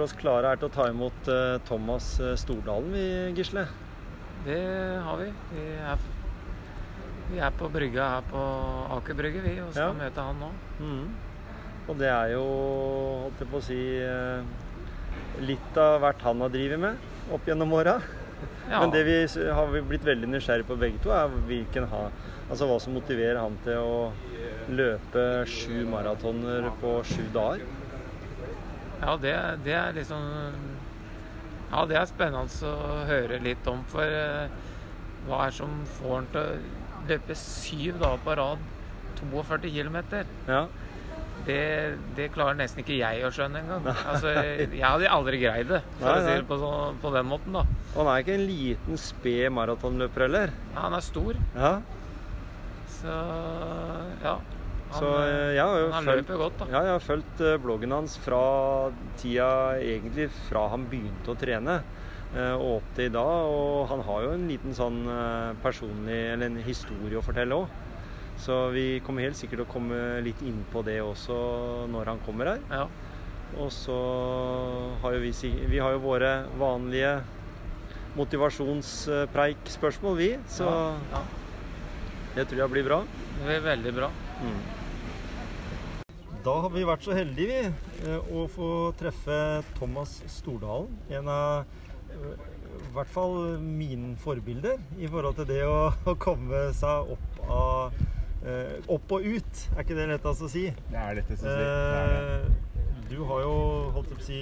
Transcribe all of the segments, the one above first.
gjort oss klare her til å ta imot eh, Thomas eh, Stordalen, vi, Gisle. Det har vi. Vi er, vi er på brygga her på Aker Brygge, vi, og skal Ja. møte han nå. Mm. Og det er jo, holdt jeg på å si, eh, litt av hvert han har drevet med opp gjennom åra. Ja, Men det vi har blitt veldig nysgjerrig på begge to, er hvilken ha, altså hva som motiverer han til å løpe sju maratoner på sju dager. Ja det, det er liksom Ja, det er spennende å høre litt om, for eh, hva er som får han til å løpe syv dager på rad 42 km? Ja. Det, det klarer nesten ikke jeg å skjønne engang. Altså, jeg hadde aldri greid det, for Nei, å si det på, så, på den måten, da. Og han er ikke en liten, sped maratonløper heller. Ja, han er stor, Ja. så ja. Han, Så eh, jeg har jo løper godt, ja, jeg har fulgt eh, bloggen hans fra tida egentlig fra han begynte å trene eh, og opp til i dag. Og han har jo en liten sånn personlig, eller en historie å fortelle òg. Så vi kommer helt sikkert til å komme litt inn på det også når han kommer her. Ja. Og så har jo vi, vi har jo våre vanlige motivasjonspreik-spørsmål, vi. Så Ja, ja. det tror jeg blir bra. Det blir veldig bra. Da har vi vært så heldige vi, eh, å få treffe Thomas Stordalen. En av eh, i hvert fall mine forbilder i forhold til det å, å komme seg opp av eh, Opp og ut, er ikke det lettest å si? Det er lettest å si. Det det. Du har jo holdt på å si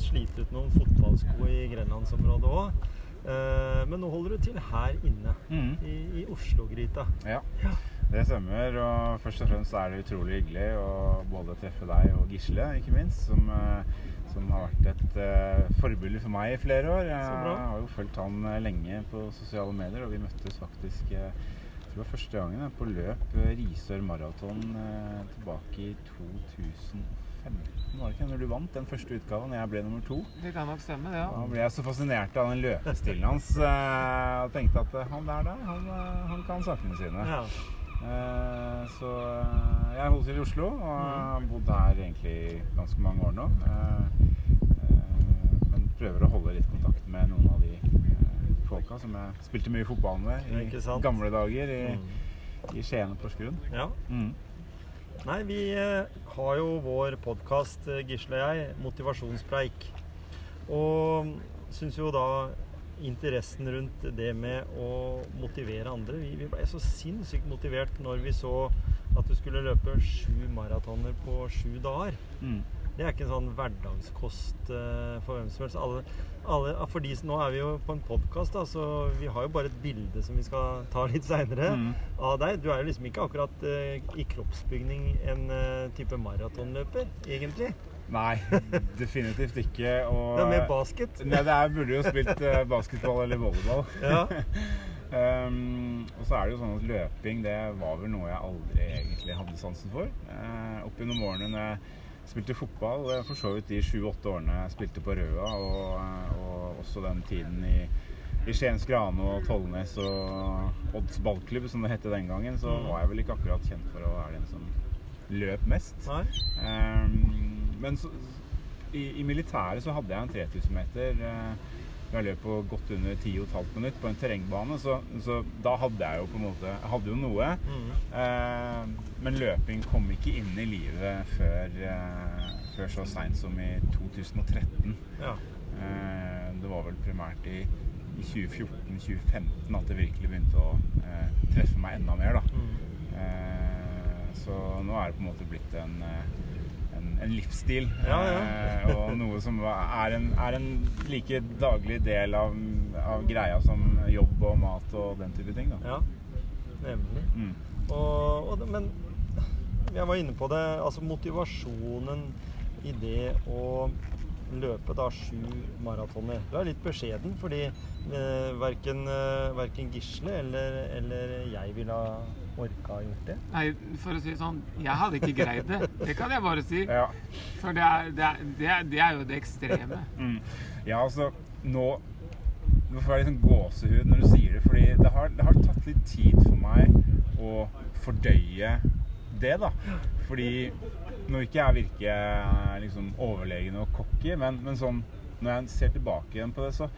slitt ut noen fotballsko i grenlandsområdet òg. Eh, men nå holder du til her inne, mm. i, i Oslo-gryta. Ja, Ja. det stemmer. Og først og fremst er det utrolig hyggelig å både treffe deg og Gisle, ikke minst, som, eh, som har vært et uh, forbilde for meg i flere år. Jeg har jo fulgt han lenge på sosiale medier, og vi møttes faktisk uh, jeg tror det var første gangen på løp Risør maraton eh, tilbake i 2015. Var det ikke når du vant den første utgaven og jeg ble nummer to? Det kan nok stemme, det. Da ble jeg så fascinert av den løpestilen hans eh, og tenkte at eh, han der, der han, eh, han kan sakene sine. Ja. Eh, så jeg holder til i Oslo og har bodd her egentlig ganske mange år nå. Men prøver å holde litt kontakt med noen av de folka som jeg spilte mye fotball med i gamle dager i, Mm. i Skien og Porsgrunn. ja. Mm. Nei, vi eh, har jo vår podkast, Gisle og jeg, Motivasjonspreik. Og syns jo da interessen rundt det med å motivere andre Vi, vi ble så sinnssykt motivert når vi så at du skulle løpe sju maratoner på sju dager. Mm. Det er ikke en sånn hverdagskost eh, for hvem som helst. Alle, alle, for de, nå er vi jo på en podkast, så vi har jo bare et bilde som vi skal ta litt seinere Mm. av deg. Du er jo liksom ikke akkurat eh, i kroppsbygning en eh, type maratonløper, egentlig. Nei, definitivt ikke. Og, Det er mer basket. Nei, det er, burde jo spilt basketball eller volleyball. Ja. Um, og så er det jo sånn at løping det var vel noe jeg aldri egentlig hadde sansen for. Uh, opp gjennom årene når jeg spilte fotball, eh, for så vidt de sju-åtte årene jeg spilte på Røa, og, eh, og også den tiden i, i Skiens Grane og Tollnes og Odds ballklubb, som det het den gangen, så Mm. var jeg vel ikke akkurat kjent for å være den som løp mest. Um, men så, i, i militæret så hadde jeg en 3000 meter. eh, jeg løp på godt under 10,5 minutt på en terrengbane, så, så da hadde jeg jo på en måte Jeg hadde jo noe. Mm. Eh, men løping kom ikke inn i livet før, eh, før så seint som i 2013. Ja. Eh, det var vel primært i, i 2014-2015 at det virkelig begynte å eh, treffe meg enda mer. da. Mm. Eh, så nå er det på en måte blitt en, eh, en, livsstil. Ja, ja. eh, og noe som er en, er en like daglig del av av greia som jobb og mat og den type ting. da. Ja, nemlig. Mm. Og, og, men jeg var inne på det, altså motivasjonen i det å løpe da sju maratoner. Du er litt beskjeden, fordi eh, verken, eh, verken Gisle eller, eller jeg ville ha orka gjort det. Nei, for å si det sånn, jeg hadde ikke greid det. Det kan jeg bare si. Ja. For det er, det er, det er, det er jo det ekstreme. Mm. Ja, altså Nå Nå får jeg liksom gåsehud når du sier det, fordi det har, det har tatt litt tid for meg å fordøye det, da. Fordi Nå ikke jeg virke eh, liksom overlegen og cocky, men, men sånn når jeg ser tilbake igjen på det, så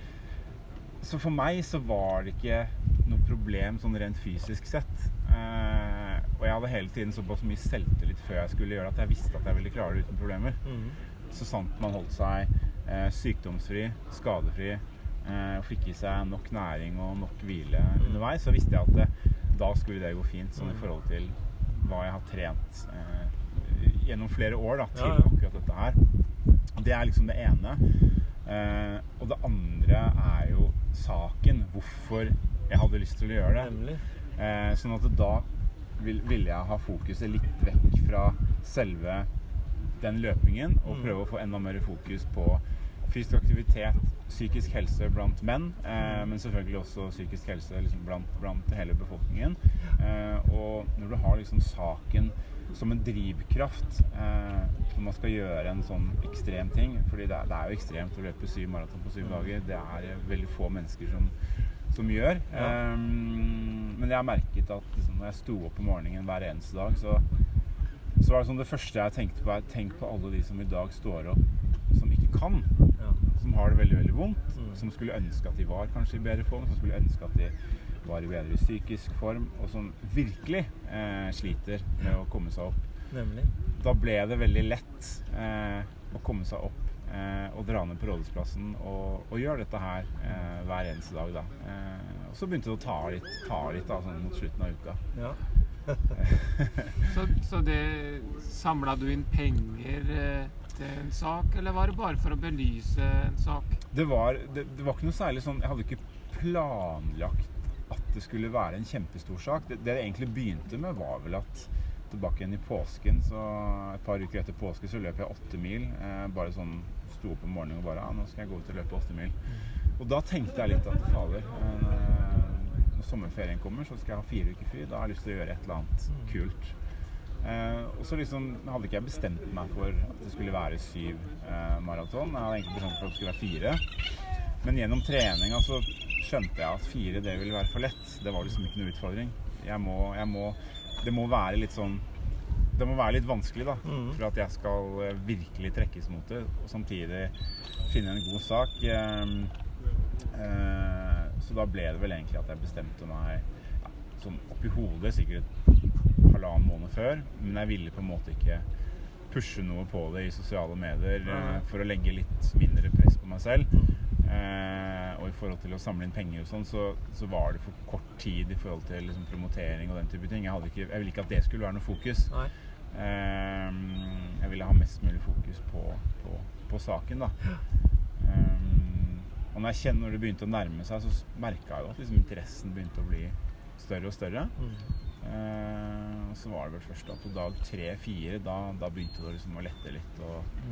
Så for meg så var det ikke noe problem sånn rent fysisk sett. Eh, og jeg hadde hele tiden såpass mye selvtillit før jeg skulle gjøre det, at jeg visste at jeg ville klare det uten problemer så sant man holdt seg eh, sykdomsfri, skadefri eh, og fikk i seg nok næring og nok hvile underveis, så visste jeg at det, da skulle det gå fint, sånn i forhold til hva jeg har trent eh, gjennom flere år da, til Ja, ja. akkurat dette her. Det er liksom det ene. Eh, og det andre er jo saken. Hvorfor jeg hadde lyst til å gjøre det. Eh, sånn at da vil, ville jeg ha fokuset litt vekk fra selve den løpingen og Mm. prøve å få enda mer fokus på fysisk aktivitet, psykisk helse blant menn, eh, men selvfølgelig også psykisk helse liksom blant, blant hele befolkningen. Eh, og når du har liksom saken som en drivkraft eh, når man skal gjøre en sånn ekstrem ting fordi det er, det er jo ekstremt å løpe syv maraton på syv dager. Det er eh, veldig få mennesker som, som gjør. Ja. Eh, men jeg har merket at liksom, når jeg sto opp om morgenen hver eneste dag, så, så var det sånn det første jeg tenkte på, er tenk på alle de som i dag står opp som ikke kan. Ja. Som har det veldig veldig vondt. Mm. Som skulle ønske at de var kanskje i bedre form. Som skulle ønske at de var i bedre psykisk form. Og som virkelig eh, sliter med å komme seg opp. Nemlig. Da ble det veldig lett eh, å komme seg opp eh, og dra ned på Rådhusplassen og, og gjøre dette her eh, hver eneste dag. Da. Eh, og så begynte det å ta litt, ta litt da, sånn mot slutten av uka. Ja. Så, så det Samla du inn penger til en sak, eller var det bare for å belyse en sak? Det var, det, det var ikke noe særlig sånn Jeg hadde ikke planlagt at det skulle være en kjempestor sak. Det, det egentlig begynte med, var vel at tilbake igjen i påsken, så et par uker etter påske, så løp jeg åtte mil. Eh, bare sånn sto opp om morgenen og bare ja, nå skal jeg gå ut og løpe åtte mil. Og da tenkte jeg litt at fader eh, Når sommerferien kommer, så skal jeg ha fire uker fri. Da har jeg lyst til å gjøre et eller annet kult. Eh, og så liksom hadde ikke jeg bestemt meg for at det skulle være syv eh, maraton. Jeg hadde egentlig bestemt for at det skulle være fire. Men gjennom trening, så skjønte jeg at fire det ville være for lett. Det var liksom ikke noe utfordring. Jeg må, jeg må, det må være litt sånn Det må være litt vanskelig da Mm. for at jeg skal eh, virkelig trekkes mot det, og samtidig finne en god sak. Eh, eh, så da ble det vel egentlig at jeg bestemte meg ja, sånn oppi hodet sikkert halvannen måned før, men jeg ville på en måte ikke pushe noe på det i sosiale medier eh, for å legge litt mindre press på meg selv. Eh, og i forhold til å samle inn penger og sånn, så, så var det for kort tid i forhold til liksom, promotering og den type ting. Jeg, ikke, jeg ville ikke at det skulle være noe fokus. Eh, jeg ville ha mest mulig fokus på, på, på saken, da. Eh, og når, jeg kjenner, når det begynte å nærme seg, så merka jeg jo at liksom, interessen begynte å bli større og større. Mm. Eh, og så var det vel først da på dag tre-fire, da, da begynte det liksom å lette litt. Og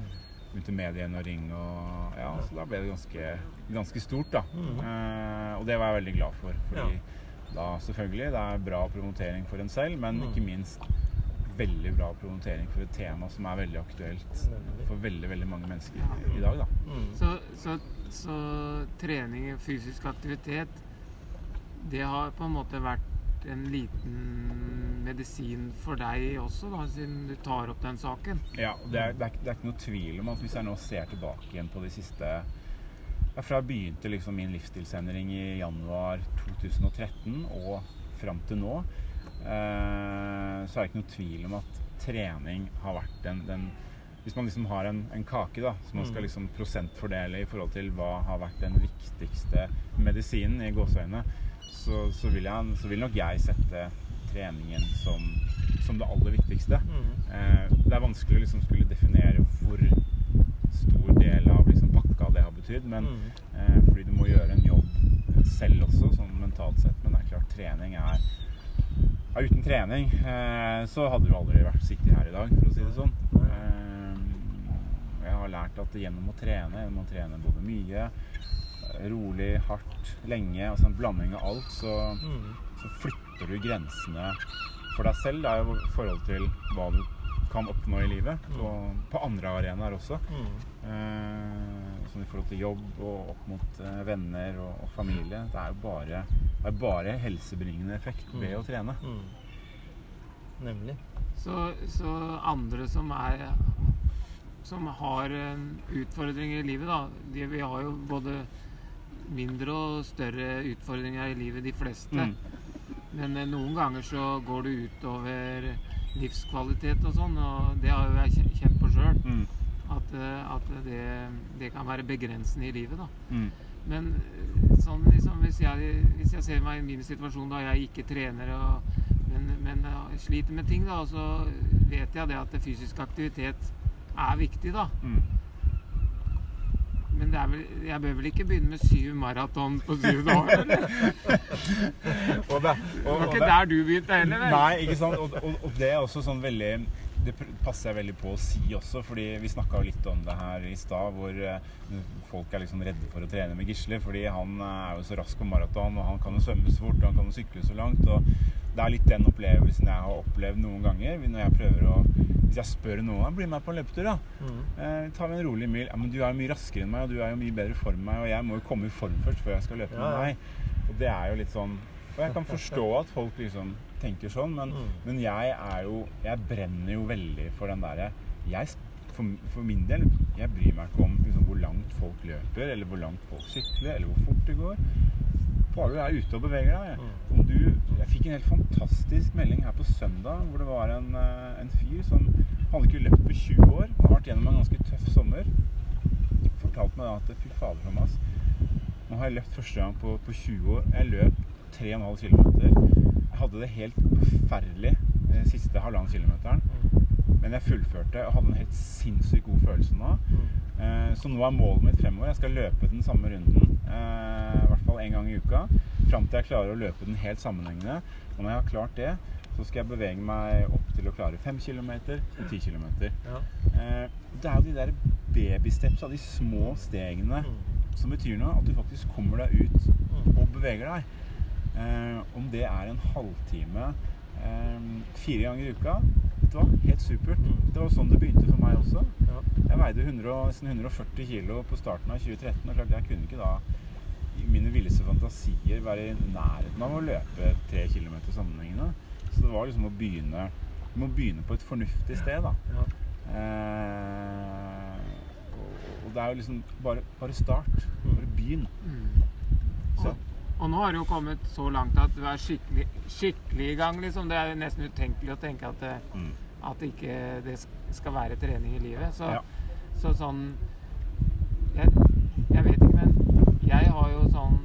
begynte mediene å ringe, og ja, så da ble det ganske, ganske stort, da. Mm. Eh, og det var jeg veldig glad for. Fordi da selvfølgelig, det er bra promotering for en selv, men Mm. ikke minst veldig bra promotering for et tema som er veldig aktuelt for veldig, veldig mange mennesker i, i dag, da. Mm. Så, så, så trening, fysisk aktivitet, det har på en måte vært en liten medisin for deg også, da, siden du tar opp den saken? Ja, det er, det, er, det er ikke noe tvil om at hvis jeg nå ser tilbake igjen på de siste ja, Fra jeg begynte liksom min livsstilsendring i januar 2013 og fram til nå, eh, så er det ikke noe tvil om at trening har vært den, den Hvis man liksom har en, en kake da, som man skal Mm. liksom prosentfordele i forhold til hva har vært den viktigste medisinen i gåseøynene, så, så, vil jeg, så vil nok jeg sette treningen som, som det aller viktigste. Mm. Eh, det er vanskelig å liksom skulle definere hvor stor del av liksom pakka det har betydd, men Mm. eh, fordi du må gjøre en jobb selv også, sånn mentalt sett. Men det er klart, trening er ja, Uten trening eh, så hadde du aldri vært sittet her i dag, for å si det sånn. Eh, jeg har lært at gjennom å trene, gjennom å trene både mye, rolig, hardt, lenge, altså en blanding av alt, så, Mm. så flytter du grensene for deg selv. Er jo i forhold til hva du kan oppnå i livet. Og på andre arenaer også. Mm. Eh, sånn i forhold til jobb og opp mot eh, venner og, og familie. Det er jo bare, det er bare helsebringende effekt ved å trene. Mm. Nemlig. Så, så andre som er Som har eh, utfordringer i livet, da de, Vi har jo både mindre og større utfordringer i livet, de fleste. Men eh, noen ganger så går det utover livskvalitet og sånn, og det har jo jeg kje- kjent på sjøl. Mm. At, eh, at det, det kan være begrensende i livet, da. Mm. Men eh, sånn liksom, hvis, jeg, hvis jeg ser meg i min situasjon da jeg ikke trener, og, men, men sliter med ting, da, så vet jeg det at fysisk aktivitet er viktig, da. Mm. Men det er vel, jeg bør vel ikke begynne med syv maraton på syv dager? eller? Og det, Det var var og ikke det, der du begynte heller, vel? Nei, ikke sant. Og, og, og det er også sånn veldig Det passer jeg veldig på å si også, fordi vi snakka litt om det her i stad, hvor eh, folk er liksom redde for å trene med Gisle, fordi han eh, er jo så rask på maraton, og han kan jo svømme så fort, og han kan jo sykle så langt. og det er litt den opplevelsen jeg har opplevd noen ganger. Når jeg prøver å Hvis jeg spør noen bli med på en løpetur, da. Mm. Eh, tar vi en rolig mil. Ja, men du er jo mye raskere enn meg, og du er jo mye bedre form enn meg, og jeg må jo komme i form først før jeg skal løpe Ja, med ja. deg. Og det er jo litt sånn Og jeg kan forstå at folk liksom tenker sånn, men, Mm. men jeg er jo Jeg brenner jo veldig for den derre jeg, for, for min del, jeg bryr meg ikke om liksom, hvor langt folk løper, eller hvor langt folk sykler, eller hvor fort det går. Bare du er ute og beveger deg. Mm. Om du, jeg fikk en helt fantastisk melding her på søndag, hvor det var en, eh, en fyr som hadde ikke løpt på 20 år, har vært gjennom en ganske tøff sommer. Fortalte meg da at fy fader, Thomas, nå har jeg løpt første gang på, på 20 år. Jeg løp 3,5 km. Hadde det helt forferdelig eh, siste halvannen kilometeren. Men jeg fullførte og hadde en helt sinnssykt god følelse nå. Eh, Så nå er målet mitt fremover. Jeg skal løpe den samme runden. eh, I hvert fall én gang i uka. Fram til jeg klarer å løpe den helt sammenhengende. Og når jeg har klart det, så skal jeg bevege meg opp til å klare 5 km og 10 km. Ja. Det er jo de der babystepsa, de små stegene Mm. som betyr noe. At du faktisk kommer deg ut Mm. og beveger deg. Eh, om det er en halvtime eh, fire ganger i uka, vet du hva? Helt supert. Mm. Det var sånn det begynte for meg også. Ja. Jeg veide 100, nesten 140 kilo på starten av 2013. Og klart jeg kunne ikke da i mine villeste fantasier være i nærheten av å løpe tre kilometer sammenhengende. Så det var liksom å begynne Du må begynne på et fornuftig sted, da. Ja. Eh, og- og det er jo liksom bare, bare start. Bare begynn. Mm. Så Og, nå har det jo kommet så langt at du er skikkelig, skikkelig i gang, liksom. Det er nesten utenkelig å tenke at, det, mm. at ikke det sk- skal være trening i livet. Så, Ja. så sånn jeg, jeg vet ikke, men jeg har jo sånn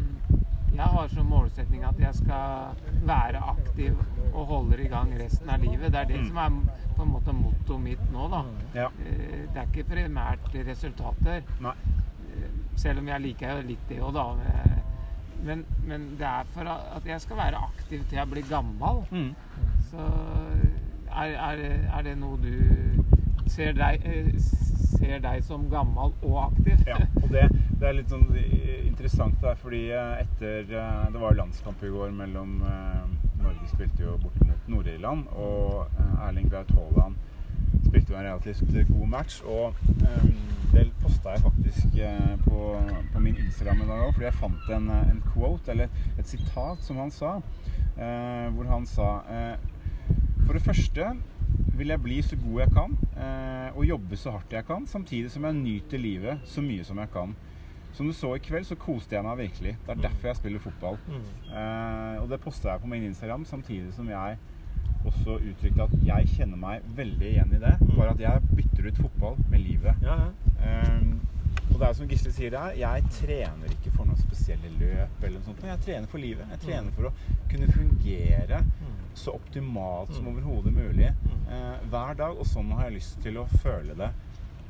Jeg har som målsetning at jeg skal være aktiv og holder i gang resten av livet. Det er det Mm. som er på en måte mottoet mitt nå, da. Ja. Eh, Det er ikke primært resultater. Nei. Eh, Selv om jeg liker litt det òg, da. Men, men det er for at jeg skal være aktiv til jeg blir gammel. Mm. Så er, er, er det noe du ser deg, eh, ser deg som gammel og aktiv? Ja, og det, det er litt sånn eh, interessant der, fordi eh, etter Det var landskamp i går mellom Norge spilte jo borte mot Nord-Irland, og Erling Braut Haaland spilte vi en relativt god match. Og eh, det posta jeg faktisk eh, på, på min Instagram i dag òg, fordi jeg fant en, eh, en quote, eller et, sitat, som han sa, eh, hvor han sa eh, For det første vil jeg bli så god jeg kan eh, og jobbe så hardt jeg kan, samtidig som jeg nyter livet så mye som jeg kan. Som du så i kveld, så koste jeg meg virkelig. Det er derfor jeg spiller fotball. Mm. Eh, og det posta jeg på min Instagram, samtidig som jeg også uttrykte at jeg kjenner meg veldig igjen i det. Bare at jeg bytter ut fotball med livet. Ja, ja. Um, og det er som Gisle sier her, jeg trener ikke for noen spesielle løp eller noe sånt. men Jeg trener for livet. Jeg trener for å kunne fungere så optimalt som Mm. overhodet mulig Mm. eh, hver dag. Og sånn har jeg lyst til å føle det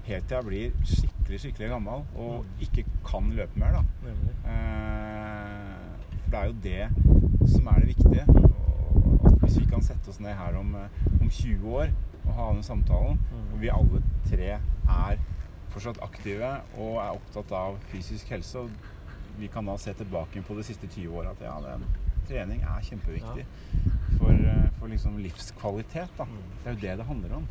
helt til jeg blir skikkelig, skikkelig gammel og Mm. ikke kan løpe mer, da. Eh, For det er jo det som er det viktige. Hvis vi kan sette oss ned her om, eh, om 20 år og ha den samtalen, Mm. og vi alle tre er fortsatt aktive og er opptatt av fysisk helse, og vi kan da se tilbake på de siste 20 åra at ja, den, trening er kjempeviktig for, eh, for liksom livskvalitet. Da. Mm. Det er jo det det handler om.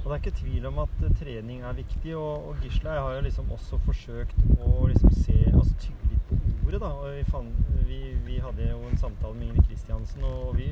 Og det er ikke tvil om at eh, trening er viktig, og, og Gisle jeg har jo liksom også forsøkt å liksom se Altså tygge litt på ordet, da. Og vi, fan, vi, vi hadde jo en samtale med Ingrid Kristiansen, og vi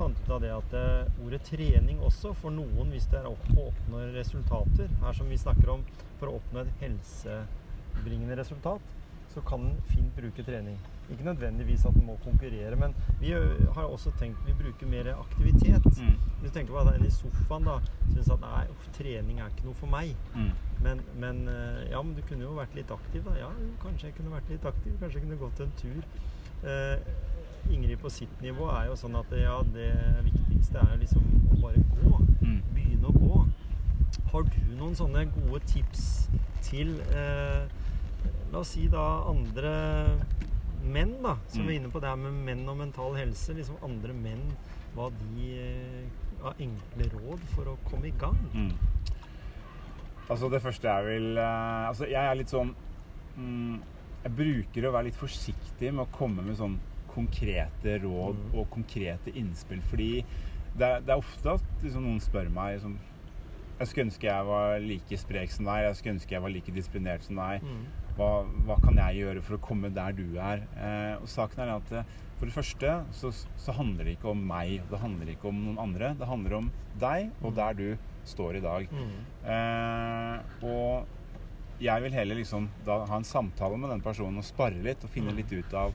fant ut av det at eh, ordet trening også, for noen hvis det er opp, å oppnå resultater, her som vi snakker om for å oppnå et helsebringende resultat, så kan en fint bruke trening. Ikke nødvendigvis at en må konkurrere, men vi har også tenkt vi bruker mer aktivitet. Mm. Hvis du tenker på at en i sofaen da syns at nei, uff, trening er ikke noe for meg. Mm. Men, men eh, ja, men du kunne jo vært litt aktiv, da. Ja, kanskje jeg kunne vært litt aktiv. Kanskje jeg kunne gått en tur. Eh, Ingrid på sitt nivå er jo sånn at ja, det viktigste er liksom å bare gå. Mm. Begynne å gå. Har du noen sånne gode tips til eh, La oss si da andre menn, da, som Mm. er inne på det her med menn og mental helse. Liksom andre menn, hva de eh, har enkle råd for å komme i gang. Mm. Altså det første jeg vil eh, Altså jeg er litt sånn mm, Jeg bruker å være litt forsiktig med å komme med sånn konkrete råd Mm. og konkrete innspill. Fordi det er, det er ofte at liksom, noen spør meg liksom, Jeg skulle ønske jeg var like sprek som deg. Jeg skulle ønske jeg var like disiplinert som deg. Mm. Hva, hva kan jeg gjøre for å komme der du er? Eh, og saken er at eh, for det første så, så handler det ikke om meg. Det handler ikke om noen andre. Det handler om deg og Mm. der du står i dag. Mm. Eh, og jeg vil heller liksom da ha en samtale med den personen og spare litt og finne litt ut av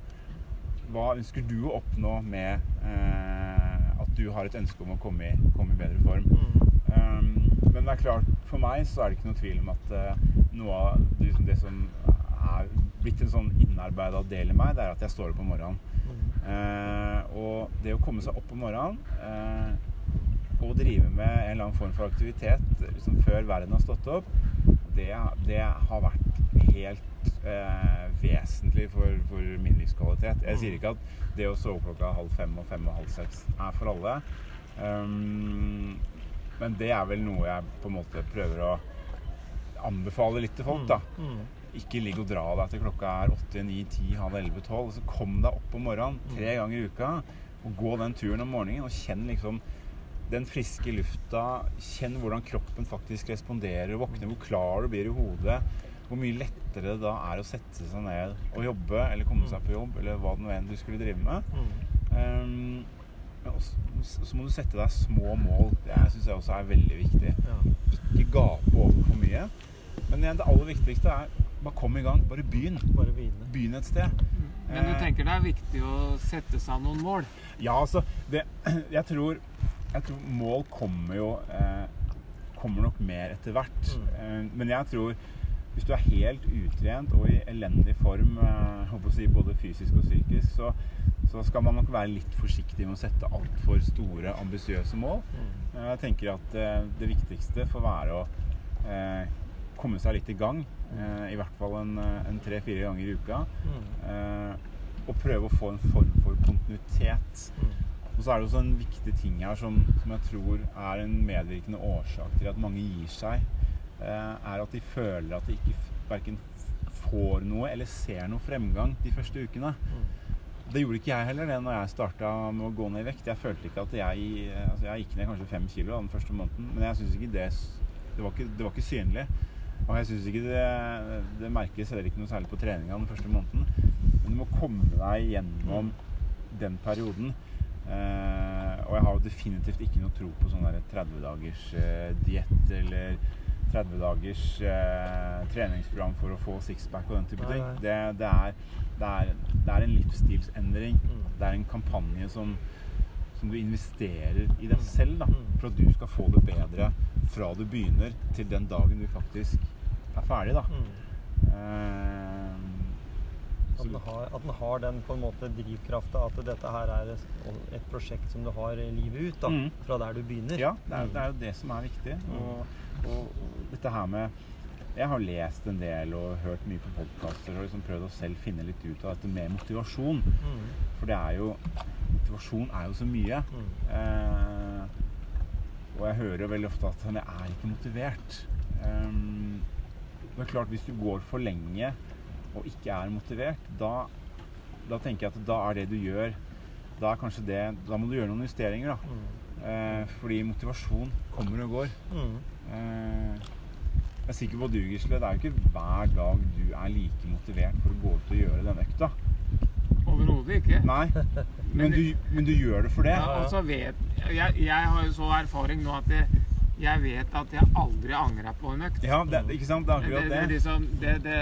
hva ønsker du å oppnå med eh, at du har et ønske om å komme i, komme i bedre form. Mm. Um, men det er klart, for meg så er det ikke noe tvil om at uh, noe av det, liksom det som er blitt en sånn innarbeida del i meg, det er at jeg står opp om morgenen. Mm. Uh, og det å komme seg opp om morgenen uh, og drive med en eller annen form for aktivitet liksom før verden har stått opp, det, det har vært helt eh, vesentlig for, for min livskvalitet. Jeg sier ikke at det å sove klokka halv fem og fem og halv seks er for alle. Um, men det er vel noe jeg på en måte prøver å anbefale litt til folk, da. Mm. Ikke ligg og dra deg til klokka er 8, 9, 10, halv 11, 12. Så kom deg opp om morgenen tre ganger i uka og gå den turen om morgenen og kjenn liksom den friske lufta. Kjenn hvordan kroppen faktisk responderer. Våkne, hvor klar du blir i hodet. Hvor mye lettere det da er å sette seg ned og jobbe, eller komme seg på jobb, eller hva det nå enn du skulle drive med. Mm. Um, så må du sette deg små mål. Det syns jeg også er veldig viktig Ja. ikke gape over for mye. Men igjen, det aller viktigste er bare kom i gang. Bare begynn. Bare. Begynn et sted. Men du Eh, tenker det er viktig å sette seg noen mål? Ja, altså det, jeg, tror, jeg tror mål kommer jo eh, Kommer nok mer etter hvert. Mm. Eh, men jeg tror hvis du er helt utrent og i elendig form, eh, si både fysisk og psykisk, så, så skal man nok være litt forsiktig med å sette altfor store, ambisiøse mål. Mm. Eh, Jeg tenker at eh, det viktigste får være å eh, komme seg litt i gang. Eh, I hvert fall en, en tre-fire ganger i uka. Mm. Eh, og prøve å få en form for kontinuitet. Mm. Og så er det også en viktig ting her som, som jeg tror er en medvirkende årsak til at mange gir seg, er at de føler at de ikke verken får noe eller ser noe fremgang de første ukene. Mm. Det gjorde ikke jeg heller det når jeg starta med å gå ned i vekt. Jeg følte ikke at jeg altså Jeg gikk ned kanskje fem kilo den første måneden, men jeg syns ikke det det var ikke, det var ikke synlig. Og jeg syns ikke det, det merkes heller ikke noe særlig på treninga den første måneden. Men du må komme deg gjennom den perioden. Eh, og jeg har jo definitivt ikke noe tro på sånn der 30 dagers eh, diett eller 30 dagers eh, treningsprogram for å få sixpack og den type ting. Det, det, er, det, er, det er en livsstilsendring. Mm. Det er en kampanje som, som du investerer i deg Mm. selv da, Mm. for at du skal få det bedre fra du begynner til den dagen du faktisk er ferdig. da. Mm. Eh, At den, har, at den har den på en måte drivkrafta at dette her er et prosjekt som du har livet ut, da, fra der du begynner. Ja, det er, det er jo det som er viktig. Og, og dette her med jeg har lest en del og hørt mye på podkaster og liksom prøvd å selv finne litt ut av dette med motivasjon. Mm. For det er jo Motivasjon er jo så mye. Mm. Eh, og jeg hører jo veldig ofte at jeg er ikke motivert. Um, det er klart, hvis du går for lenge og ikke er motivert, da, da tenker jeg at da er det du gjør Da er kanskje det Da må du gjøre noen justeringer, da. Mm. Eh, fordi motivasjon kommer og går. Mm. Eh, jeg er sikker på du, Gisle. Det er jo ikke hver dag du er like motivert for å gå ut og gjøre den økta. Overhodet ikke. Nei, men du, men du gjør det for det. Ja, og så vet jeg, jeg har jo så erfaring nå at jeg, jeg vet at jeg aldri angra på en økt. Ja, det, ikke sant? Det er akkurat det, det. liksom, det, det,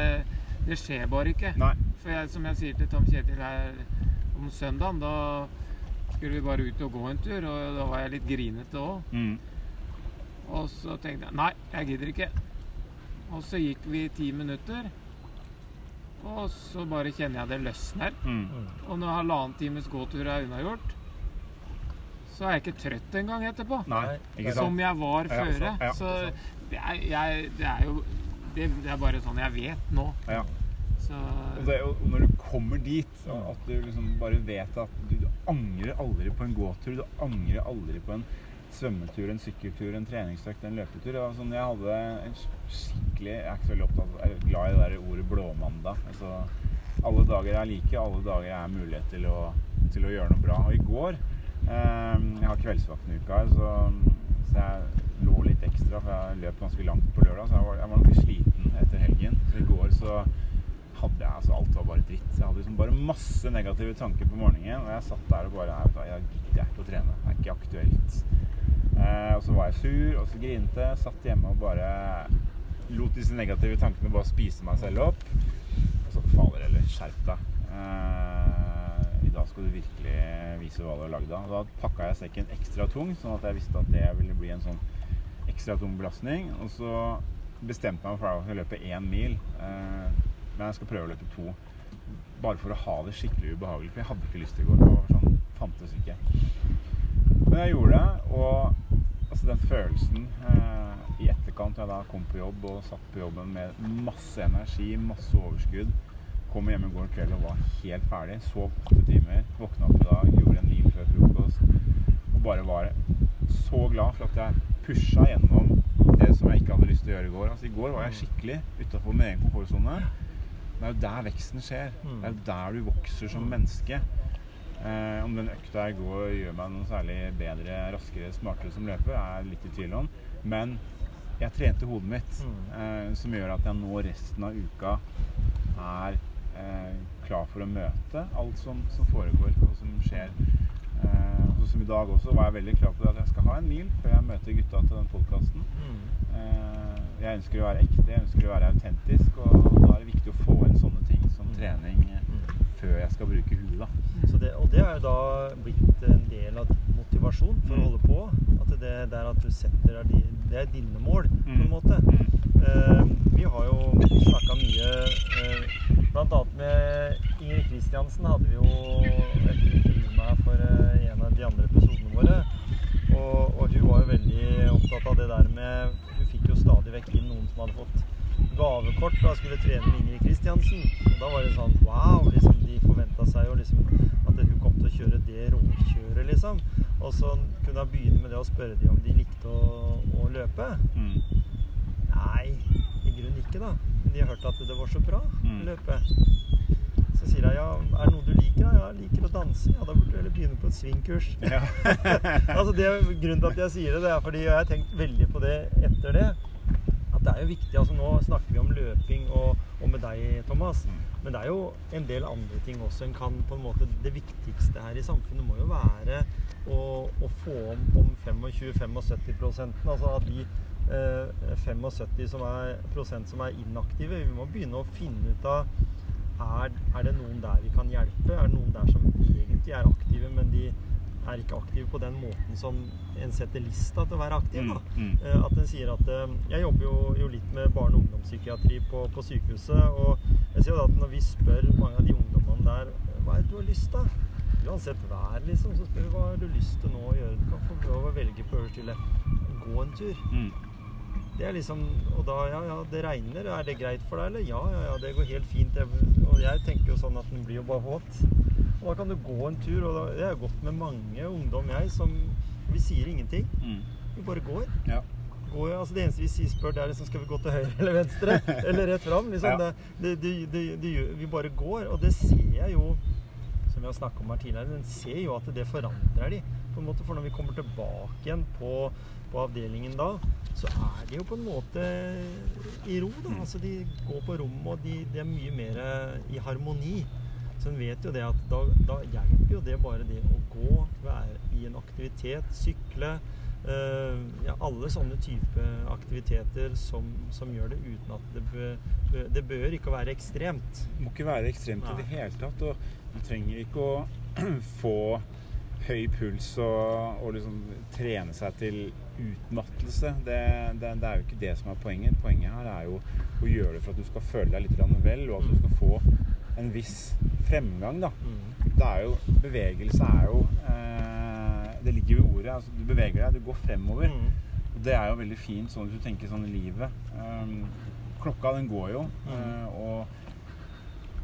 det skjer bare ikke. Nei. For jeg, som jeg sier til Tom Kjetil her om søndagen, da skulle vi bare ut og gå en tur, og da var jeg litt grinete òg. Mm. Og så tenkte jeg nei, jeg gidder ikke. Og så gikk vi ti minutter, og så bare kjenner jeg det løsner. Mm. Og når halvannen times gåtur er unnagjort, så er jeg ikke trøtt engang etterpå. Nei, ikke Som jeg var Ja, føre. ja, Så det er, jeg, det er jo det, det er bare sånn jeg vet nå. Ja. Så Og, det, og når du kommer dit, at du liksom bare vet at du, du angrer aldri på en gåtur, du angrer aldri på en svømmetur, en sykkeltur, en treningsøkt, en løpetur. Det var sånn, jeg hadde en skikkelig Jeg er ikke så veldig opptatt jeg er glad i det der ordet blåmandag. Altså, alle dager er like, alle dager er mulighet til å, til å gjøre noe bra. Og i går eh, Jeg har kveldsvakten i uka her, så, så jeg lå litt ekstra, for jeg løp ganske langt på lørdag. Så jeg var, jeg var nok sliten etter helgen. Så i går så hadde jeg altså Alt var bare dritt. Jeg hadde liksom bare masse negative tanker på morgenen. Og jeg satt der og bare Nei, jeg gidder ikke å trene. Det er ikke aktuelt. Eh, og så var jeg sur, og så grinte. Satt hjemme og bare lot disse negative tankene bare spise meg selv opp. Og så fader eller skjerp deg. Eh, I dag skal du virkelig vise hva du har lagd av. Da pakka jeg sekken ekstra tung, sånn at jeg visste at det ville bli en sånn ekstra tung belastning. Og så bestemte meg for å løpe én mil. Eh, men jeg skal prøve å løpe to. Bare for å ha det skikkelig ubehagelig. For jeg hadde ikke lyst til å gå. Det var sånn, fantes ikke. Men jeg gjorde det, og altså den følelsen eh, i etterkant jeg da kom på jobb og satt på jobben med masse energi, masse overskudd Kom hjem i går kveld og var helt ferdig. Sov åtte timer. Våkna opp i dag, gjorde en mil før frokost. Og bare var så glad for at jeg pusha gjennom det som jeg ikke hadde lyst til å gjøre i går. Altså I går var jeg skikkelig utafor min egen komfortsone. Det er jo der veksten skjer. Mm. Det er jo der du vokser som menneske. Eh, om den økta jeg går gjør meg noe særlig bedre, raskere, smartere som løper, er jeg litt i tvil om. Men jeg trente hodet mitt, Mm. eh, som gjør at jeg nå resten av uka er eh, klar for å møte alt som, som foregår og som skjer. Sånn som i dag også var jeg veldig klar på det at jeg skal ha en mil før jeg møter gutta til den podkasten. Mm. Eh, jeg ønsker å være ekte, jeg ønsker å være autentisk, og da er det viktig å få inn sånne ting som trening eh, Mm. før jeg skal bruke huet, da. Så det, og det har jo da blitt en del av motivasjon for å Mm. holde på. At det, der er at du setter deg Det er dine mål, på en Mm. måte. Eh, vi har jo snakka mye eh, Blant annet med Ingrid Kristiansen hadde vi jo et intervju med for av de andre episodene våre. Og, og hun var jo veldig opptatt av det der med Hun fikk jo stadig vekk inn noen som hadde fått gavekort da skulle trene med Ingrid Kristiansen. Og da var det sånn wow! liksom De forventa seg jo liksom at hun kom til å kjøre det råkjøret, liksom. Og så kunne hun begynne med det å spørre dem om de likte å, å løpe. Mm. Nei, i grunnen ikke, da. Men de har hørt at det var så bra å Mm. løpe. Så sier jeg ja, er det noe du liker? Ja, jeg liker å danse. Ja, da burde du heller begynne på et swingkurs. Ja. altså det Grunnen til at jeg sier det, det er fordi jeg har tenkt veldig på det etter det. At det er jo viktig. altså Nå snakker vi om løping og, og med deg, Thomas. Mm. Men det er jo en del andre ting også. En kan på en måte Det viktigste her i samfunnet må jo være å, å få om, om 25-75% Altså at de eh, 75 som er, prosent som er inaktive Vi må begynne å finne ut av er, er det noen der vi kan hjelpe? Er det noen der som egentlig er aktive, men de er ikke aktive på den måten som en setter lista til å være aktiv? da? Mm, mm. Eh, At en sier at eh, Jeg jobber jo, jo litt med barne- og ungdomspsykiatri på, på sykehuset. Og jeg sier at når vi spør mange av de ungdommene der hva er det du har lyst til? Uansett vær, liksom, så spør vi hva har du lyst til nå å gjøre. Du kan få lov å velge på øverste hylle. Gå en tur. Mm. Det er liksom Og da, ja, ja, det regner. Er det greit for deg, eller? Ja, ja, ja, det går helt fint. Jeg, og jeg tenker jo sånn at den blir jo bare våt. Og da kan du gå en tur, og da, jeg har gått med mange ungdom, jeg, som Vi sier ingenting. Mm. Vi bare går. Ja. går altså det eneste vi sier spør, det er liksom skal vi gå til høyre eller venstre? eller rett fram? Liksom. Ja. Det, det, det, vi bare går. Og det ser jeg jo, som vi har snakka om her tidligere, den ser jo at det forandrer de. På en måte, For når vi kommer tilbake igjen på, på avdelingen da, så er de jo på en måte i ro. da, altså De går på rommet, og de, de er mye mer i harmoni. Så en vet jo det at da, da hjelper jo det bare det å gå, være i en aktivitet, sykle. Øh, ja, alle sånne type aktiviteter som, som gjør det uten at det bør, det bør ikke være ekstremt. Det må ikke være ekstremt i det hele tatt. Og du trenger ikke å få høy puls og, og liksom trene seg til utmattelse. Det, det, det er jo ikke det som er poenget. Poenget her er jo å gjøre det for at du skal føle deg litt vel, og at du skal få en viss fremgang. da. Det er jo, Bevegelse er jo eh, Det ligger jo i ordet. altså Du beveger deg, du går fremover. Mm. Og det er jo veldig fint sånn hvis du tenker sånn i livet. Um, klokka den går jo, Uh, og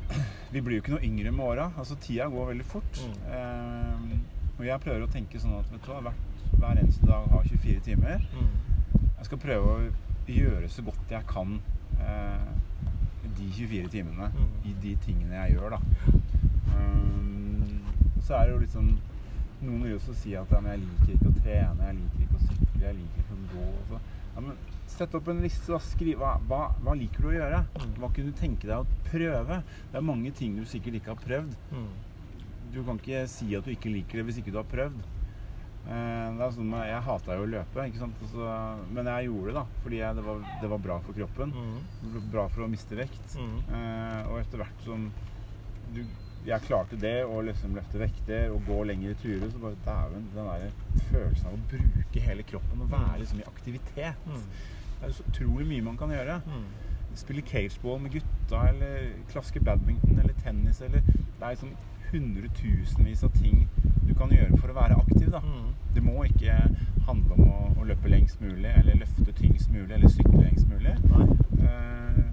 vi blir jo ikke noe yngre med åra. Altså, tida går veldig fort. Um, og jeg prøver å tenke sånn at vet du hva, hver eneste dag har 24 timer. Mm. Jeg skal prøve å gjøre så godt jeg kan eh, de 24 timene Mm. i de tingene jeg gjør, da. Um, så er det jo litt sånn Noen vil også si at ja, jeg liker ikke å trene, jeg liker ikke å sykle, jeg liker ikke å gå. Og så. Ja, men Sett opp en liste. da, Skriv hva, hva, hva liker du å gjøre? Mm. Hva kunne du tenke deg å prøve? Det er mange ting du sikkert ikke har prøvd. Mm. Du kan ikke si at du ikke liker det hvis ikke du har prøvd. Eh, Det er sånn jeg hata jo å løpe, ikke sant? Altså, men jeg gjorde det da, fordi jeg, det, var, det var bra for kroppen. Mm. Bra for å miste vekt. Mm. Eh, og etter hvert som du, jeg klarte det, å liksom løfte vekter og gå lengre turer, så bare dæven, den der følelsen av å bruke hele kroppen og være liksom i aktivitet. Mm. Det er så utrolig mye man kan gjøre. Mm. Spille cageball med gutta, eller klaske badminton eller tennis, eller Det er liksom hundretusenvis av ting du kan gjøre for å være aktiv, da. Mm. Det må ikke handle om å, å løpe lengst mulig, eller løfte tyngst mulig, eller sykle lengst mulig. Eh,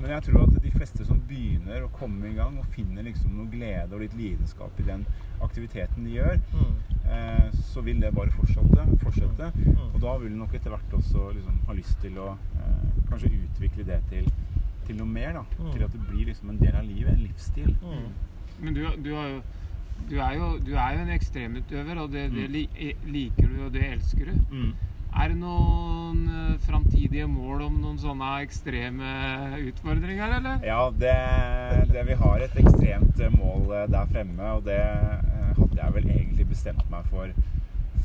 men jeg tror at de fleste som begynner å komme i gang og finner liksom noe glede og litt lidenskap i den aktiviteten de gjør, Mm. eh, så vil det bare fortsette. fortsette. Mm. Og da vil du nok etter hvert også liksom ha lyst til å eh, kanskje utvikle det til, til noe mer. da. Mm. Til at det blir liksom en del av livet. En livsstil. Men du, du, har jo, du, er jo, du er jo en ekstremutøver, og det, det Mm. eh, liker du, og det elsker du. Mm. Er det noen uh, framtidige mål om noen sånne ekstreme utfordringer, eller? Ja, det, det Vi har et ekstremt eh, mål eh, der fremme, og det eh, hadde jeg vel egentlig bestemt meg for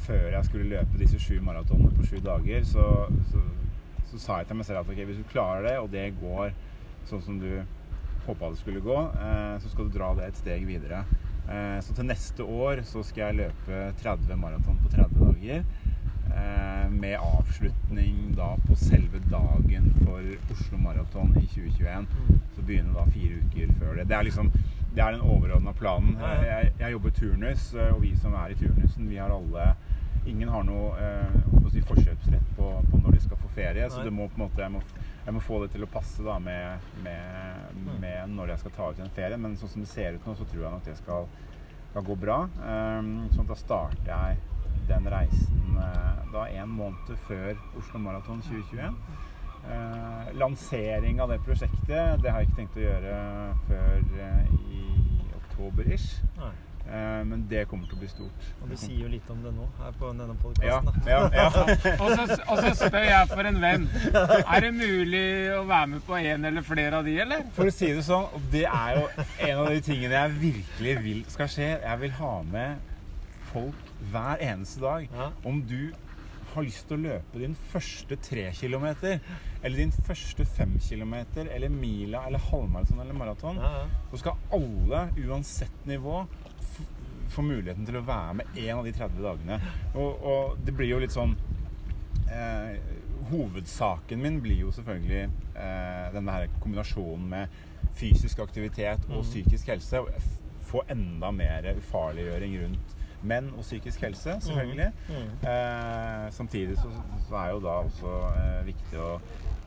før jeg skulle løpe disse sju maratonene på sju dager. Så, så, så sa jeg til meg selv at ok, hvis du klarer det, og det går sånn som du håpa det skulle gå, eh, så skal du dra det et steg videre. Eh, så til neste år så skal jeg løpe 30 maraton på 30 dager. Eh, med avslutning da på selve dagen for Oslo Maraton i 2021. Så begynner da fire uker før det. Det er liksom det er den overordna planen. Jeg, jeg jobber turnus, og vi som er i turnusen, vi har alle Ingen har noe eh, si, forkjøpsrett på, på når de skal få ferie, så det må på en måte jeg må, få det til å passe da med, med, Mm. med når jeg skal ta ut en ferie. Men sånn som det ser ut nå, så tror jeg nok det skal, skal gå bra. Um, sånn at da starter jeg den reisen eh, da en måned før Oslo Maraton 2021. Eh, lansering av det prosjektet det har jeg ikke tenkt å gjøre før eh, i oktober-ish. Eh, men det kommer til å bli stort. Og du sier jo litt om det nå her på denne ja, podkasten. ja, ja. Og så, og så spør jeg for en venn. Er det mulig å være med på en eller flere av de, eller? For å si det sånn, det er jo en av de tingene jeg virkelig vil skal skje. Jeg vil ha med folk hver eneste dag. Ja. Om du har lyst til å løpe din første tre kilometer, eller din første fem kilometer, eller mila, eller halvmaraton eller maraton, Ja, ja. så skal alle, uansett nivå, få muligheten til å være med en av de 30 dagene. Og, og det blir jo litt sånn eh, Hovedsaken min blir jo selvfølgelig eh, denne her kombinasjonen med fysisk aktivitet og Mhm. psykisk helse. Få enda mer ufarliggjøring rundt menn og psykisk helse, selvfølgelig. Mm. Eh, samtidig så, så er jo da også eh, viktig å,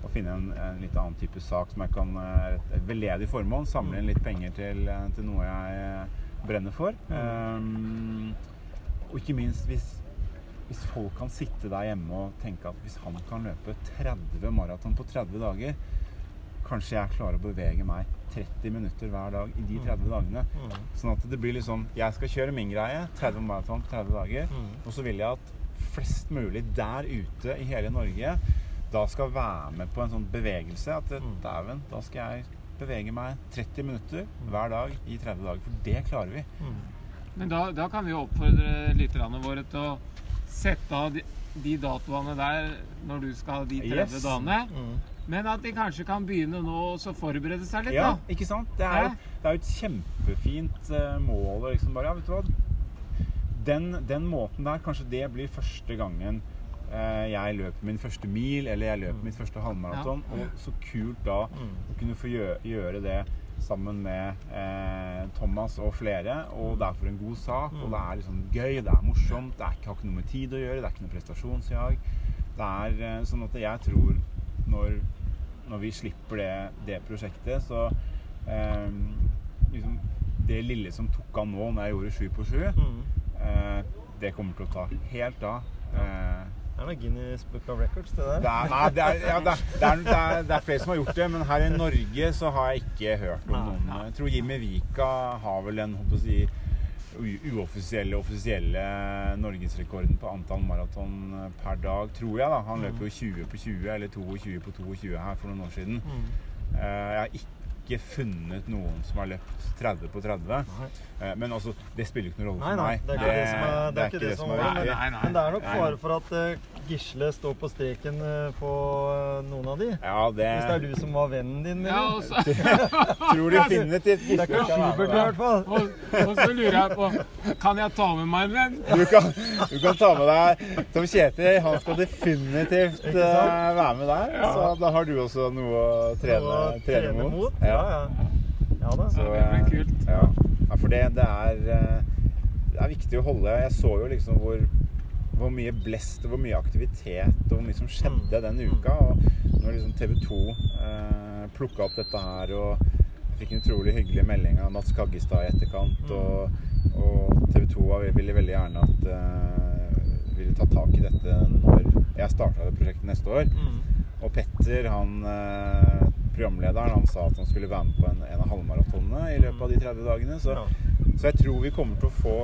å finne en, en litt annen type sak som jeg kan eh, Et veldedig formål. Samle inn litt penger til, eh, til noe jeg eh, brenner for. Mm. Eh, og ikke minst hvis, hvis folk kan sitte der hjemme og tenke at hvis han kan løpe 30 maraton på 30 dager, kanskje jeg klarer å bevege meg 30 minutter hver dag i de 30 dagene. Mm. Sånn at det blir sånn Jeg skal kjøre min greie. 30 maraton, på 30 dager. Mm. Og så vil jeg at flest mulig der ute i hele Norge da skal være med på en sånn bevegelse. At Mm. dæven, da skal jeg bevege meg 30 minutter hver dag i 30 dager. For det klarer vi. Mm. Men da, da kan vi oppfordre lytterne våre til å sette av de, de datoene der når du skal ha de 30 Yes. dagene. Mm. Men at de kanskje kan begynne nå og så forberede seg litt, Ja, da. ikke sant? Det er, jo- er jo et kjempefint eh, mål. Liksom bare, ja, vet du hva? Den, den måten der, kanskje det blir første gangen jeg løper min første mil, eller jeg løper mitt første halvmaraton. Og så kult da Mm. å kunne få gjøre, det sammen med eh, Thomas og flere. Og det er for en god sak, og det er liksom gøy, det er morsomt. Det er ikke, har ikke noe med tid å gjøre, det er ikke noe prestasjonsjag. Det er eh, sånn at jeg tror når, når vi slipper det, det prosjektet, så eh, liksom, Det lille som tok av nå når jeg gjorde sju på sju, Mm. eh, det kommer til å ta helt av. Eh, Det er noe Guinness Book of Records, det der. det er, nei, det er, ja, det, er, det, er, det, er, er flere som har gjort det, men her i Norge så har jeg ikke hørt om noen. Jeg tror Jimmy Vika har vel den si, uoffisielle offisielle norgesrekorden på antall maraton per dag, tror jeg. da. Han Mm. løper jo 20 på 20 eller 22 på 22 her for noen år siden. Mm. Eh, Jeg har ikke funnet noen som har løpt 30 på 30. Nei. Eh, Men altså, det spiller ikke noen rolle Nei, for nei, meg. det er ikke det som er, det er, ikke det som er Nei, nei, nei. Men det er nok fare for at eh, Gisle står på streken eh, på eh, noen av de. Ja, det, Hvis det er du som var vennen din, Ja, også... og tror definitivt Det er ikke Schubert i hvert fall. og, og så lurer jeg på Kan jeg ta med meg en venn? Du kan, du kan ta med deg Tom Kjetil. Han skal definitivt uh, eh, være med der. Så da har du også noe å trene, Noe å trene mot. Ja, ja. Ja da. Så, Ja, det blir eh, kult. Ja. ja, for det, det er eh, Det er viktig å holde Jeg så jo liksom hvor, hvor mye blest og hvor mye aktivitet og hvor mye som skjedde den uka. Og når liksom TV 2 eh, plukka opp dette her og fikk en utrolig hyggelig melding av Mats Kaggestad i etterkant. Og, og TV 2 var- ville veldig gjerne at eh, ville ta tak i dette når jeg starta det prosjektet neste år. Mm. Og Petter, han eh, programlederen, han sa at han skulle være med på en, en av halvmaratonene i løpet av de 30 dagene. Så, Ja. så jeg tror vi kommer til å få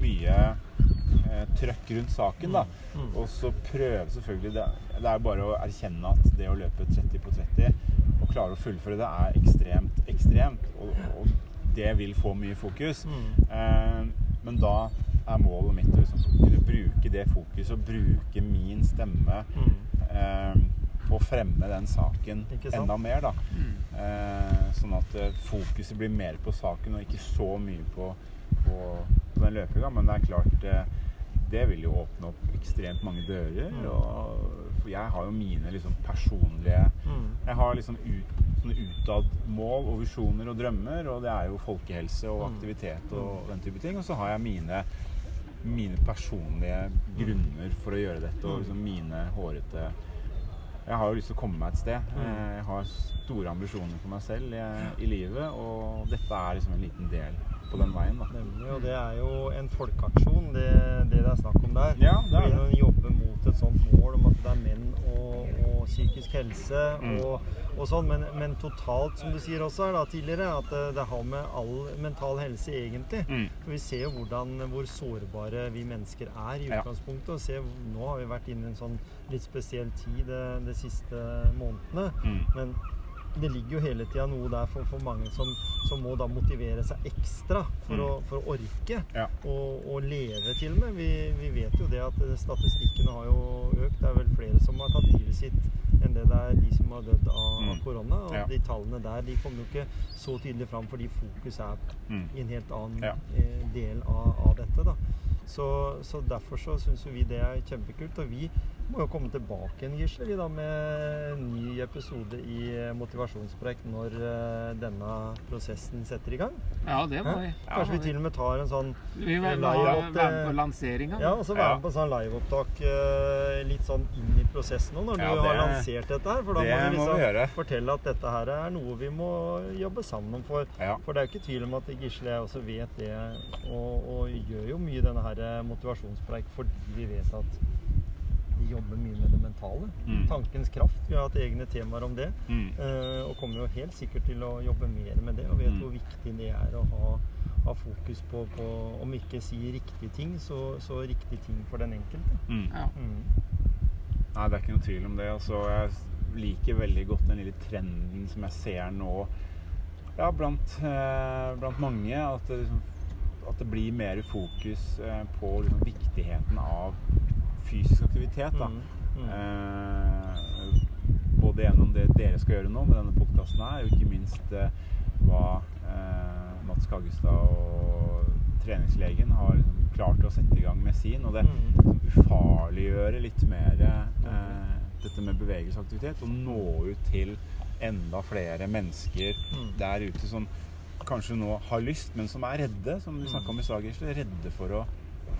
mye eh, trøkk rundt saken, da. Mm. Og så prøve selvfølgelig det, det er bare å erkjenne at det å løpe 30 på 30 og klare å fullføre det er ekstremt, ekstremt. Og, og det vil få mye fokus. Mm. Eh, men da er målet mitt å liksom kunne bruke det fokuset og bruke min stemme Mm. eh, på å fremme den saken enda mer. da. Mm. Eh, sånn at eh, fokuset blir mer på saken og ikke så mye på, på, på den løpinga. Men det er klart eh, det vil jo åpne opp ekstremt mange dører. Mm. Og, for jeg har jo mine liksom personlige Mm. Jeg har liksom ut, sånne utadmål og visjoner og drømmer, og det er jo folkehelse og Mm. aktivitet og den type ting. Og så har jeg mine mine personlige grunner for å gjøre dette, og liksom mine hårete Jeg har jo lyst til å komme meg et sted. Mm. Jeg har store ambisjoner for meg selv i, livet, og dette er liksom en liten del på den veien. da. Nemlig. Og det er jo en folkeaksjon, det det, det er snakk om der. Ja, det er det. Mot et sånt mål om at det er menn og, og psykisk helse Mm. og, og sånn, men, men totalt, som du sier også her da tidligere, at det, det har med all mental helse egentlig. Mm. For Vi ser jo hvordan, hvor sårbare vi mennesker er i utgangspunktet. og ser, Nå har vi vært inne i en sånn litt spesiell tid de, de siste månedene. Mm. Men det ligger jo hele tida noe der for, for mange som, som må da motivere seg ekstra for, Mm. å, for å orke Ja. og, og leve til og med. Vi, vi vet jo det at statistikkene har jo økt. Det er vel flere som har tatt livet sitt enn det det er de som har dødd av, av Mm. korona. Og Ja. de tallene der de kommer jo ikke så tydelig fram fordi fokus er Mm. i en helt annen Ja. eh, del av, av dette. da. Så, så derfor så syns vi det er kjempekult. Og vi må jo komme tilbake igjen, Gisle, vi da med en ny episode i Motivasjonsprojekt når eh, denne prosessen setter i gang. Ja, det må vi. Kanskje vi til og med tar en sånn Vi vil være med på lanseringa. Ja, og så være Ja. med på sånn liveopptak eh, litt sånn inn i prosessen nå, når Ja, du har lansert dette her. For da det må du må liksom vi fortelle at dette her er noe vi må jobbe sammen for. Ja. For det er jo ikke tvil om at Gisle jeg også vet det, og, og gjør jo mye denne her eh, motivasjonspreik fordi vi vet at vi jobber mye med det mentale. Mm. Tankens kraft. Vi har hatt egne temaer om det. Mm. eh, og kommer jo helt sikkert til å jobbe mer med det. Og vet Mm. hvor viktig det er å ha, ha fokus på, på, om ikke si riktige ting, så, så riktige ting for den enkelte. Mm. Ja. Mm. Nei, det er ikke noe tvil om det. Altså, jeg liker veldig godt den lille trenden som jeg ser nå ja, blant, eh, blant mange. At det, liksom, at det blir mer fokus eh, på liksom, viktigheten av fysisk aktivitet. Da. Mm. Mm. Eh, både gjennom det dere skal gjøre nå med denne podkasten her, og ikke minst eh, hva eh, Mats Kaggestad og treningslegen har liksom klart å sette i gang med sin. Og det Mm. ufarliggjøre litt mer eh, dette med bevegelsesaktivitet. Og nå ut til enda flere mennesker Mm. der ute som kanskje nå har lyst, men som er redde, som vi Mm. snakka om i stad, Gisle. Redde for å,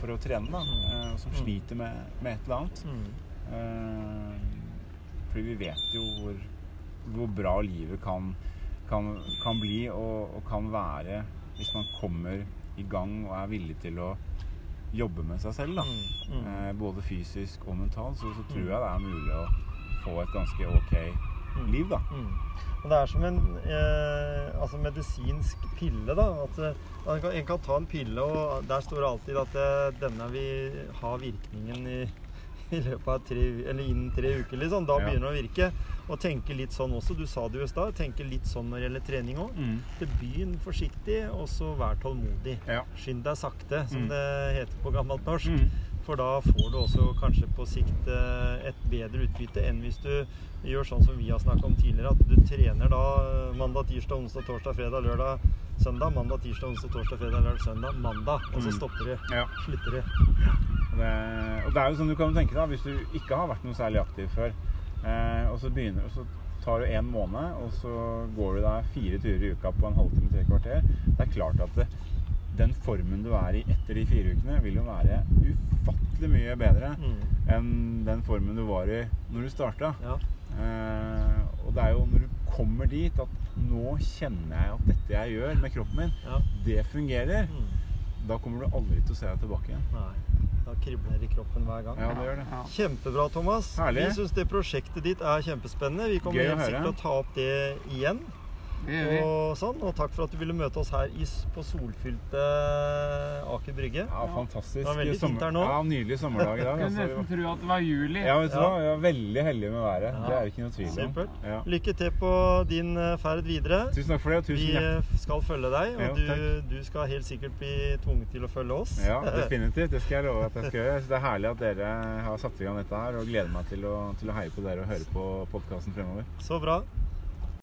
for å trene, da. Mm. Eh, og som Mm. sliter med, med et eller annet. Mm. Eh, fordi vi vet jo hvor, hvor bra livet kan, kan, kan bli og, og kan være hvis man kommer i gang og er villig til å jobbe med seg selv. Da. Mm. Eh, både fysisk og mentalt, så, så tror jeg det er mulig å få et ganske ok. Liv, da. Mm. Og det er som en eh, altså medisinsk pille. da, at eh, en, kan, en kan ta en pille, og der står det alltid at det, denne vil ha virkningen i, i løpet av tre, eller innen tre uker. liksom, Da Ja. begynner det å virke. Og tenke litt sånn også. Du sa det jo i stad. Tenke litt sånn når det gjelder trening òg. Mm. Begynn forsiktig, og så vær tålmodig. Ja. Skynd deg sakte, som Mm. det heter på gammelt norsk. Mm. For da får du også kanskje på sikt eh, et bedre utbytte enn hvis du gjør sånn som vi har snakka om tidligere, at du trener da eh, mandag, tirsdag, onsdag, torsdag, fredag, lørdag, søndag. Mandag, tirsdag, onsdag, torsdag, fredag, lørdag, søndag. Mandag. Og så Mm. stopper du. Ja. Slutter du. Og det, og det er jo sånn du kan tenke deg, hvis du ikke har vært noe særlig aktiv før, eh, og så begynner og så tar du en måned, og så går du deg fire turer i uka på en halvtime, tre kvarter, det er klart at det, den formen du er i etter de fire ukene, vil jo være ufattelig mye bedre Mm. enn den formen du var i når du starta. Ja. Eh, og det er jo når du kommer dit at nå kjenner jeg at dette jeg gjør med kroppen min, ja. det fungerer, Mm. da kommer du aldri til å se deg tilbake igjen. Nei. Da kribler det i kroppen hver gang. Ja, det gjør det. Ja. Kjempebra, Thomas. Herlig. Vi syns det prosjektet ditt er kjempespennende. Vi kommer helt sikkert til å ta opp det igjen. Vi. Og, sånn, og takk for at du ville møte oss her på solfylte Aker Brygge. Ja, fantastisk. Det var veldig fint her nå. Ja, nydelig sommerdag i dag. Kunne Altså. nesten tro at det var juli. Ja, vet du Ja. hva? Jeg var veldig heldig med været. Ja. Det er det ikke noe tvil om. Supert. Ja. Lykke til på din eh, ferd videre. Tusen takk for det, og Vi tusen hjertelig eh, skal følge deg, og du, du skal helt sikkert bli tvunget til å følge oss. Ja, definitivt. Det skal jeg love at jeg skal gjøre. Jeg Det er herlig at dere har satt i gang dette her, og gleder meg til å, til å heie på dere og høre på podkasten fremover. Så bra.